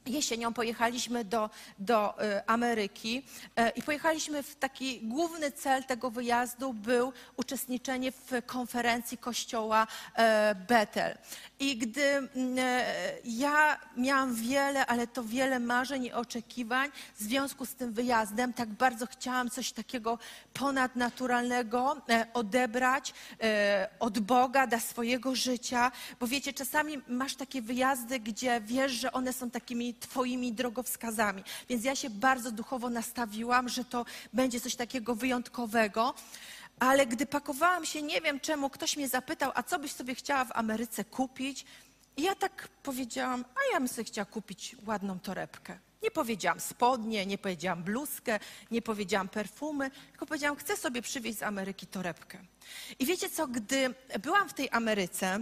[SPEAKER 2] Jesienią pojechaliśmy do, do e, Ameryki e, i pojechaliśmy w taki główny cel tego wyjazdu był uczestniczenie w konferencji kościoła e, Bethel. I gdy mm, e, ja miałam wiele, ale to wiele marzeń i oczekiwań w związku z tym wyjazdem, tak bardzo chciałam coś takiego ponadnaturalnego e, odebrać e, od Boga dla swojego życia, bo wiecie, czasami masz takie wyjazdy, gdzie wiesz, że one są takimi twoimi drogowskazami. Więc ja się bardzo duchowo nastawiłam, że to będzie coś takiego wyjątkowego. Ale gdy pakowałam się, nie wiem czemu, ktoś mnie zapytał, a co byś sobie chciała w Ameryce kupić? I ja tak powiedziałam, a ja bym sobie chciała kupić ładną torebkę. Nie powiedziałam spodnie, nie powiedziałam bluzkę, nie powiedziałam perfumy, tylko powiedziałam, chcę sobie przywieźć z Ameryki torebkę. I wiecie co, gdy byłam w tej Ameryce,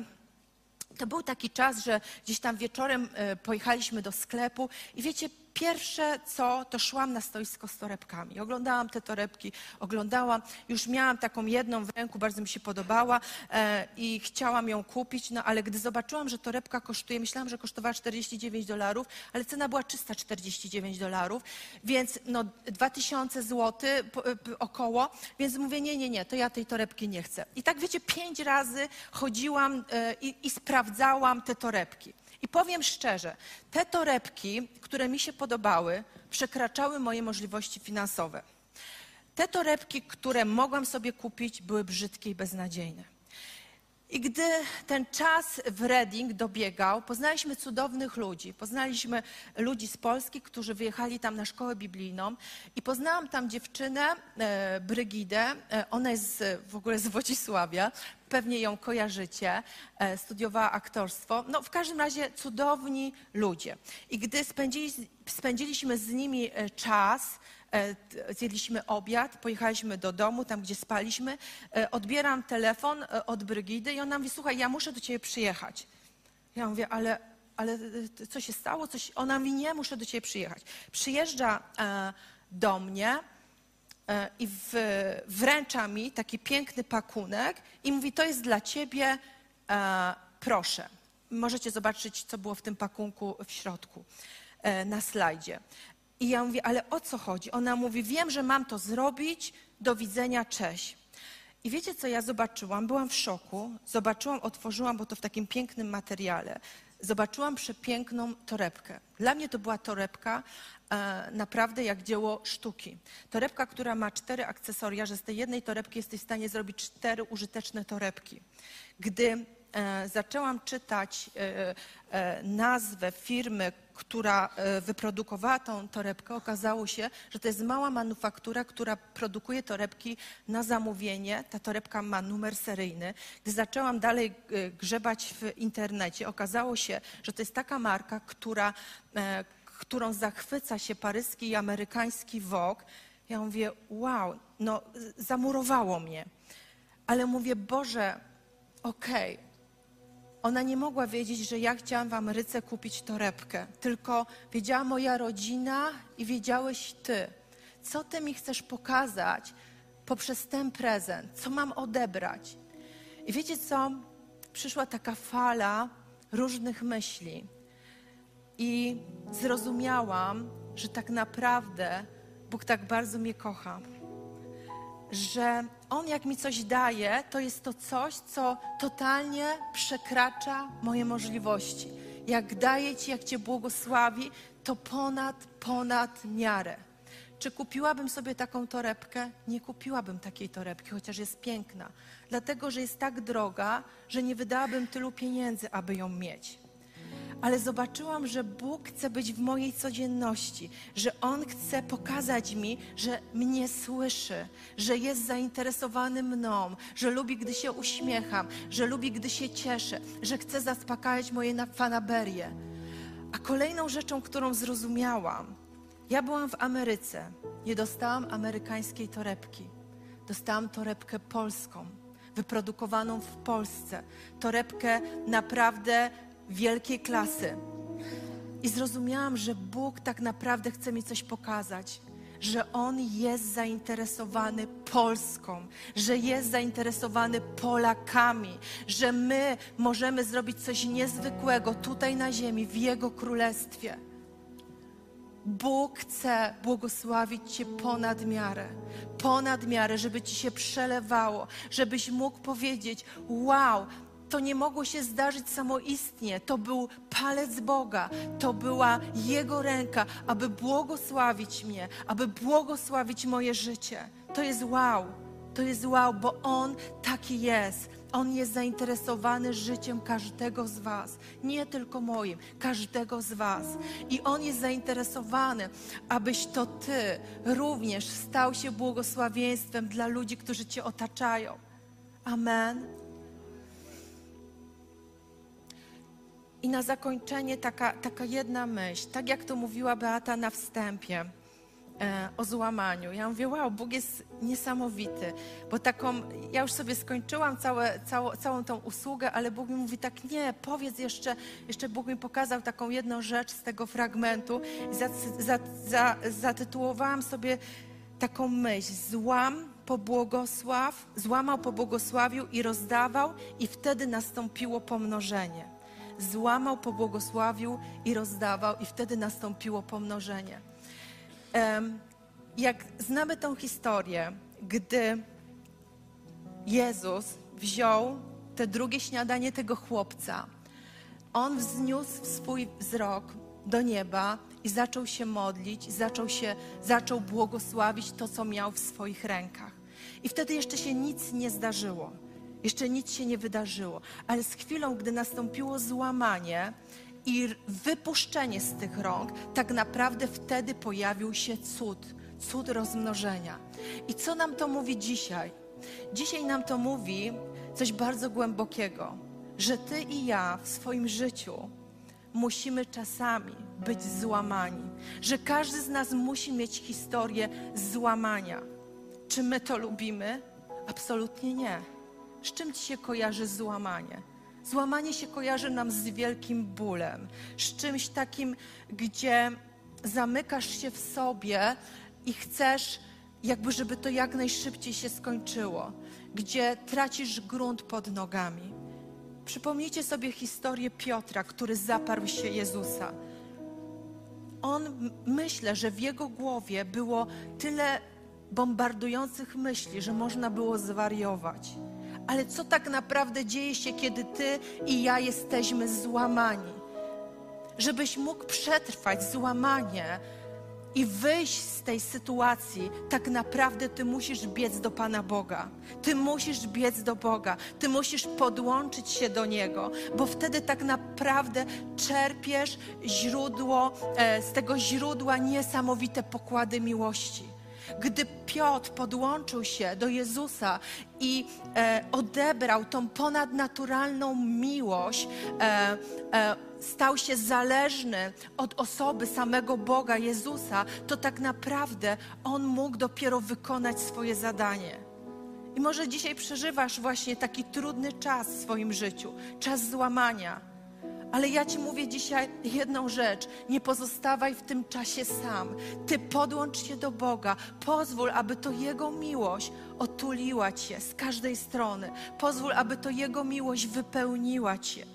[SPEAKER 2] to był taki czas, że gdzieś tam wieczorem e, pojechaliśmy do sklepu i wiecie, pierwsze co, to szłam na stoisko z torebkami. Oglądałam te torebki, oglądałam, już miałam taką jedną w ręku, bardzo mi się podobała e, i chciałam ją kupić, no ale gdy zobaczyłam, że torebka kosztuje, myślałam, że kosztowała 49 dolarów, ale cena była 349 dolarów, więc no 2000 zł około, więc mówię, nie, nie, nie, to ja tej torebki nie chcę. I tak wiecie, pięć razy chodziłam e, i, i sprawdzałam te torebki. I powiem szczerze, te torebki, które mi się podobały, przekraczały moje możliwości finansowe. Te torebki, które mogłam sobie kupić, były brzydkie i beznadziejne. I gdy ten czas w Reading dobiegał, poznaliśmy cudownych ludzi. Poznaliśmy ludzi z Polski, którzy wyjechali tam na szkołę biblijną i poznałam tam dziewczynę, e, Brygidę. E, ona jest w ogóle z Wodzisławia. Pewnie ją kojarzycie. E, studiowała aktorstwo. No w każdym razie cudowni ludzie. I gdy spędzili, spędziliśmy z nimi e, czas, zjedliśmy obiad, pojechaliśmy do domu, tam gdzie spaliśmy, e, odbieram telefon e, od Brygidy i ona mówi, słuchaj, ja muszę do ciebie przyjechać. Ja mówię, ale, ale e, co się stało? Coś... Ona mówi, nie, muszę do ciebie przyjechać. Przyjeżdża e, do mnie e, i wręcza mi taki piękny pakunek i mówi, to jest dla ciebie, e, proszę. Możecie zobaczyć, co było w tym pakunku w środku e, na slajdzie. I ja mówię, ale o co chodzi? Ona mówi, wiem, że mam to zrobić, do widzenia, cześć. I wiecie, co ja zobaczyłam? Byłam w szoku. Zobaczyłam, otworzyłam, bo to w takim pięknym materiale. Zobaczyłam przepiękną torebkę. Dla mnie to była torebka e, naprawdę jak dzieło sztuki. Torebka, która ma cztery akcesoria, że z tej jednej torebki jesteś w stanie zrobić cztery użyteczne torebki. Gdy zaczęłam czytać e, e, nazwę firmy, która e, wyprodukowała tą torebkę, okazało się, że to jest mała manufaktura, która produkuje torebki na zamówienie. Ta torebka ma numer seryjny. Gdy zaczęłam dalej e, grzebać w internecie, okazało się, że to jest taka marka, która, e, którą zachwyca się paryski i amerykański Vogue. Ja mówię, wow, no zamurowało mnie. Ale mówię, Boże, okej, ona nie mogła wiedzieć, że ja chciałam w Ameryce kupić torebkę, tylko wiedziała moja rodzina i wiedziałeś ty. Co ty mi chcesz pokazać poprzez ten prezent? Co mam odebrać? I wiecie co? Przyszła taka fala różnych myśli. I zrozumiałam, że tak naprawdę Bóg tak bardzo mnie kocha że On jak mi coś daje, to jest to coś, co totalnie przekracza moje możliwości. Jak daje Ci, jak Cię błogosławi, to ponad, ponad miarę. Czy kupiłabym sobie taką torebkę? Nie kupiłabym takiej torebki, chociaż jest piękna. Dlatego, że jest tak droga, że nie wydałabym tylu pieniędzy, aby ją mieć ale zobaczyłam, że Bóg chce być w mojej codzienności, że On chce pokazać mi, że mnie słyszy, że jest zainteresowany mną, że lubi, gdy się uśmiecham, że lubi, gdy się cieszę, że chce zaspokajać moje na- fanaberie. A kolejną rzeczą, którą zrozumiałam, ja byłam w Ameryce, nie dostałam amerykańskiej torebki. Dostałam torebkę polską, wyprodukowaną w Polsce. Torebkę naprawdę wielkiej klasy. I zrozumiałam, że Bóg tak naprawdę chce mi coś pokazać. Że On jest zainteresowany Polską, że jest zainteresowany Polakami, że my możemy zrobić coś niezwykłego tutaj na ziemi, w Jego królestwie. Bóg chce błogosławić Cię ponad miarę, ponad miarę, żeby Ci się przelewało, żebyś mógł powiedzieć: Wow, to nie mogło się zdarzyć samoistnie, to był palec Boga, to była Jego ręka, aby błogosławić mnie, aby błogosławić moje życie. To jest wow, to jest wow, bo On taki jest. On jest zainteresowany życiem każdego z Was, nie tylko moim, każdego z Was. I On jest zainteresowany, abyś to Ty również stał się błogosławieństwem dla ludzi, którzy Cię otaczają. Amen. I na zakończenie taka, taka jedna myśl, tak jak to mówiła Beata na wstępie e, o złamaniu. Ja mówię, wow, Bóg jest niesamowity, bo taką, ja już sobie skończyłam całe, całą, całą tą usługę, ale Bóg mi mówi tak, nie, powiedz jeszcze, jeszcze Bóg mi pokazał taką jedną rzecz z tego fragmentu i za, za, za, zatytułowałam sobie taką myśl, złam pobłogosław, złamał, pobłogosławił i rozdawał i wtedy nastąpiło pomnożenie złamał, pobłogosławił i rozdawał, i wtedy nastąpiło pomnożenie. Jak znamy tą historię, gdy Jezus wziął te drugie śniadanie tego chłopca, on wzniósł swój wzrok do nieba i zaczął się modlić, zaczął, się, zaczął błogosławić to, co miał w swoich rękach. I wtedy jeszcze się nic nie zdarzyło. Jeszcze nic się nie wydarzyło, ale z chwilą, gdy nastąpiło złamanie i wypuszczenie z tych rąk, tak naprawdę wtedy pojawił się cud, cud rozmnożenia. I co nam to mówi dzisiaj? Dzisiaj nam to mówi coś bardzo głębokiego, że ty i ja w swoim życiu musimy czasami być złamani, że każdy z nas musi mieć historię złamania. Czy my to lubimy? Absolutnie nie. Z czym ci się kojarzy złamanie? Złamanie się kojarzy nam z wielkim bólem, z czymś takim, gdzie zamykasz się w sobie i chcesz, jakby, żeby to jak najszybciej się skończyło, gdzie tracisz grunt pod nogami. Przypomnijcie sobie historię Piotra, który zaparł się Jezusa. on myślę, że w jego głowie było tyle bombardujących myśli, że można było zwariować. Ale co tak naprawdę dzieje się, kiedy ty i ja jesteśmy złamani? Żebyś mógł przetrwać złamanie i wyjść z tej sytuacji, tak naprawdę ty musisz biec do Pana Boga. Ty musisz biec do Boga. Ty musisz podłączyć się do Niego, bo wtedy tak naprawdę czerpiesz źródło, e, z tego źródła niesamowite pokłady miłości. Gdy Piotr podłączył się do Jezusa i e, odebrał tą ponadnaturalną miłość, e, e, stał się zależny od osoby samego Boga Jezusa, to tak naprawdę on mógł dopiero wykonać swoje zadanie. I może dzisiaj przeżywasz właśnie taki trudny czas w swoim życiu, czas złamania. Ale ja Ci mówię dzisiaj jedną rzecz. Nie pozostawaj w tym czasie sam. Ty podłącz się do Boga. Pozwól, aby to Jego miłość otuliła Cię z każdej strony. Pozwól, aby to Jego miłość wypełniła Cię.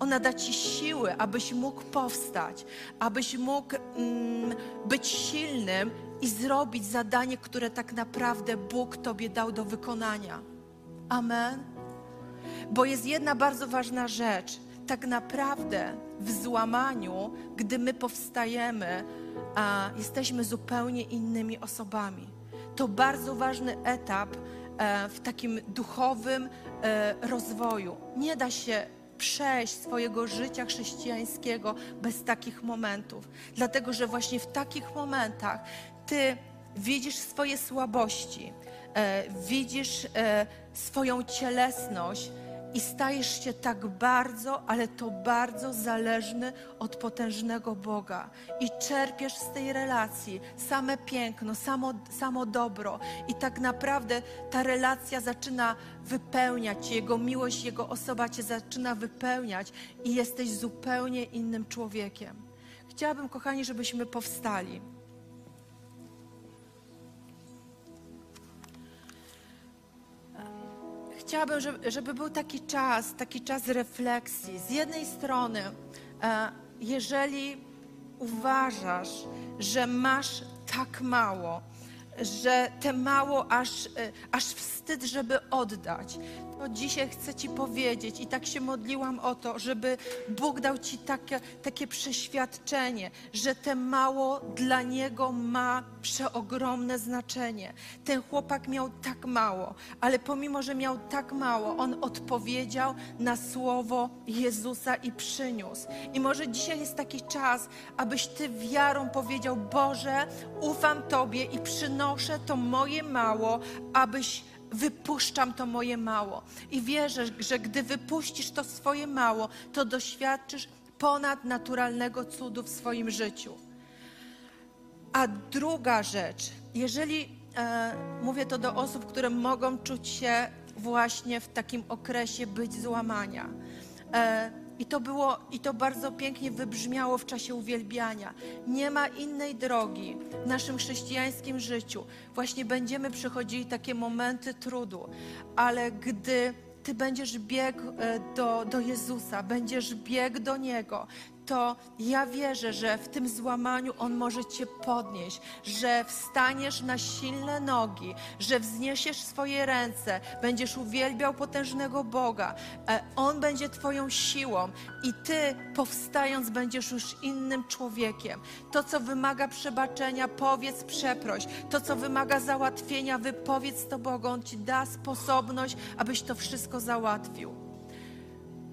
[SPEAKER 2] Ona da Ci siły, abyś mógł powstać, abyś mógł mm, być silnym i zrobić zadanie, które tak naprawdę Bóg Tobie dał do wykonania. Amen. Bo jest jedna bardzo ważna rzecz. Tak naprawdę w złamaniu, gdy my powstajemy, a jesteśmy zupełnie innymi osobami. To bardzo ważny etap e, w takim duchowym e, rozwoju. Nie da się przejść swojego życia chrześcijańskiego bez takich momentów. Dlatego, że właśnie w takich momentach ty widzisz swoje słabości, e, widzisz swoją cielesność i stajesz się tak bardzo, ale to bardzo zależny od potężnego Boga. I czerpiesz z tej relacji same piękno, samo, samo dobro. I tak naprawdę ta relacja zaczyna wypełniać Jego miłość, Jego osoba Cię zaczyna wypełniać i jesteś zupełnie innym człowiekiem. Chciałabym, kochani, żebyśmy powstali. Chciałabym, żeby, był taki czas, taki czas refleksji. Z jednej strony, e, jeżeli uważasz, że masz tak mało, że te mało aż, e, aż wstyd, żeby oddać, to dzisiaj chcę Ci powiedzieć i tak się modliłam o to, żeby Bóg dał Ci takie, takie przeświadczenie, że te mało dla Niego ma przeogromne znaczenie. Ten chłopak miał tak mało, ale pomimo, że miał tak mało, on odpowiedział na słowo Jezusa i przyniósł. I może dzisiaj jest taki czas, abyś Ty wiarą powiedział: Boże, ufam Tobie i przynoszę to moje mało, abyś wypuszczam to moje mało. I wierzę, że gdy wypuścisz to swoje mało, to doświadczysz ponadnaturalnego cudu w swoim życiu. A druga rzecz, jeżeli e, mówię to do osób, które mogą czuć się właśnie w takim okresie być złamania. E, i to było, i to bardzo pięknie wybrzmiało w czasie uwielbiania. Nie ma innej drogi w naszym chrześcijańskim życiu. Właśnie będziemy przechodzili takie momenty trudu, ale gdy ty będziesz biegł e, do, do Jezusa, będziesz biegł do Niego, to ja wierzę, że w tym złamaniu On może Cię podnieść, że wstaniesz na silne nogi, że wzniesiesz swoje ręce, będziesz uwielbiał potężnego Boga. E, On będzie Twoją siłą i Ty, powstając, będziesz już innym człowiekiem. To, co wymaga przebaczenia, powiedz przeproś. To, co wymaga załatwienia, wypowiedz to Bogu. On Ci da sposobność, abyś to wszystko załatwił.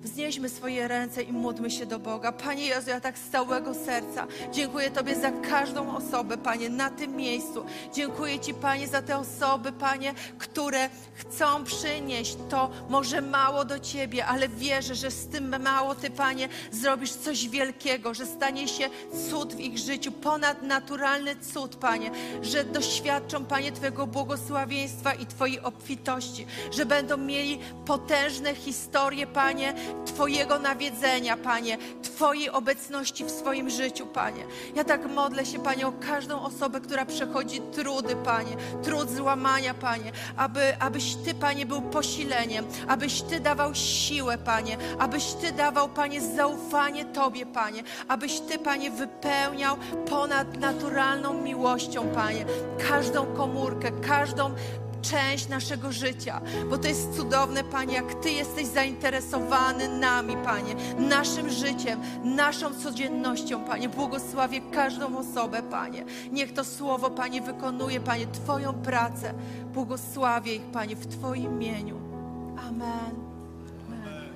[SPEAKER 2] Wznieśmy swoje ręce i módlmy się do Boga. Panie Jezu, ja tak z całego serca dziękuję Tobie za każdą osobę, Panie, na tym miejscu. Dziękuję Ci, Panie, za te osoby, Panie, które chcą przynieść to może mało do Ciebie, ale wierzę, że z tym mało Ty, Panie, zrobisz coś wielkiego, że stanie się cud w ich życiu, ponadnaturalny cud, Panie, że doświadczą, Panie, Twojego błogosławieństwa i Twojej obfitości, że będą mieli potężne historie, Panie, Twojego nawiedzenia, Panie, Twojej obecności w swoim życiu, Panie. Ja tak modlę się, Panie, o każdą osobę, która przechodzi trudy, Panie, trud złamania, Panie, aby, abyś Ty, Panie, był posileniem, abyś Ty dawał siłę, Panie, abyś Ty dawał, Panie, zaufanie Tobie, Panie, abyś Ty, Panie, wypełniał ponadnaturalną miłością, Panie, każdą komórkę, każdą część naszego życia, bo to jest cudowne, Panie, jak Ty jesteś zainteresowany nami, Panie, naszym życiem, naszą codziennością, Panie. Błogosławię każdą osobę, Panie. Niech to słowo, Panie, wykonuje, Panie, Twoją pracę. Błogosławię ich, Panie, w Twoim imieniu. Amen. Amen.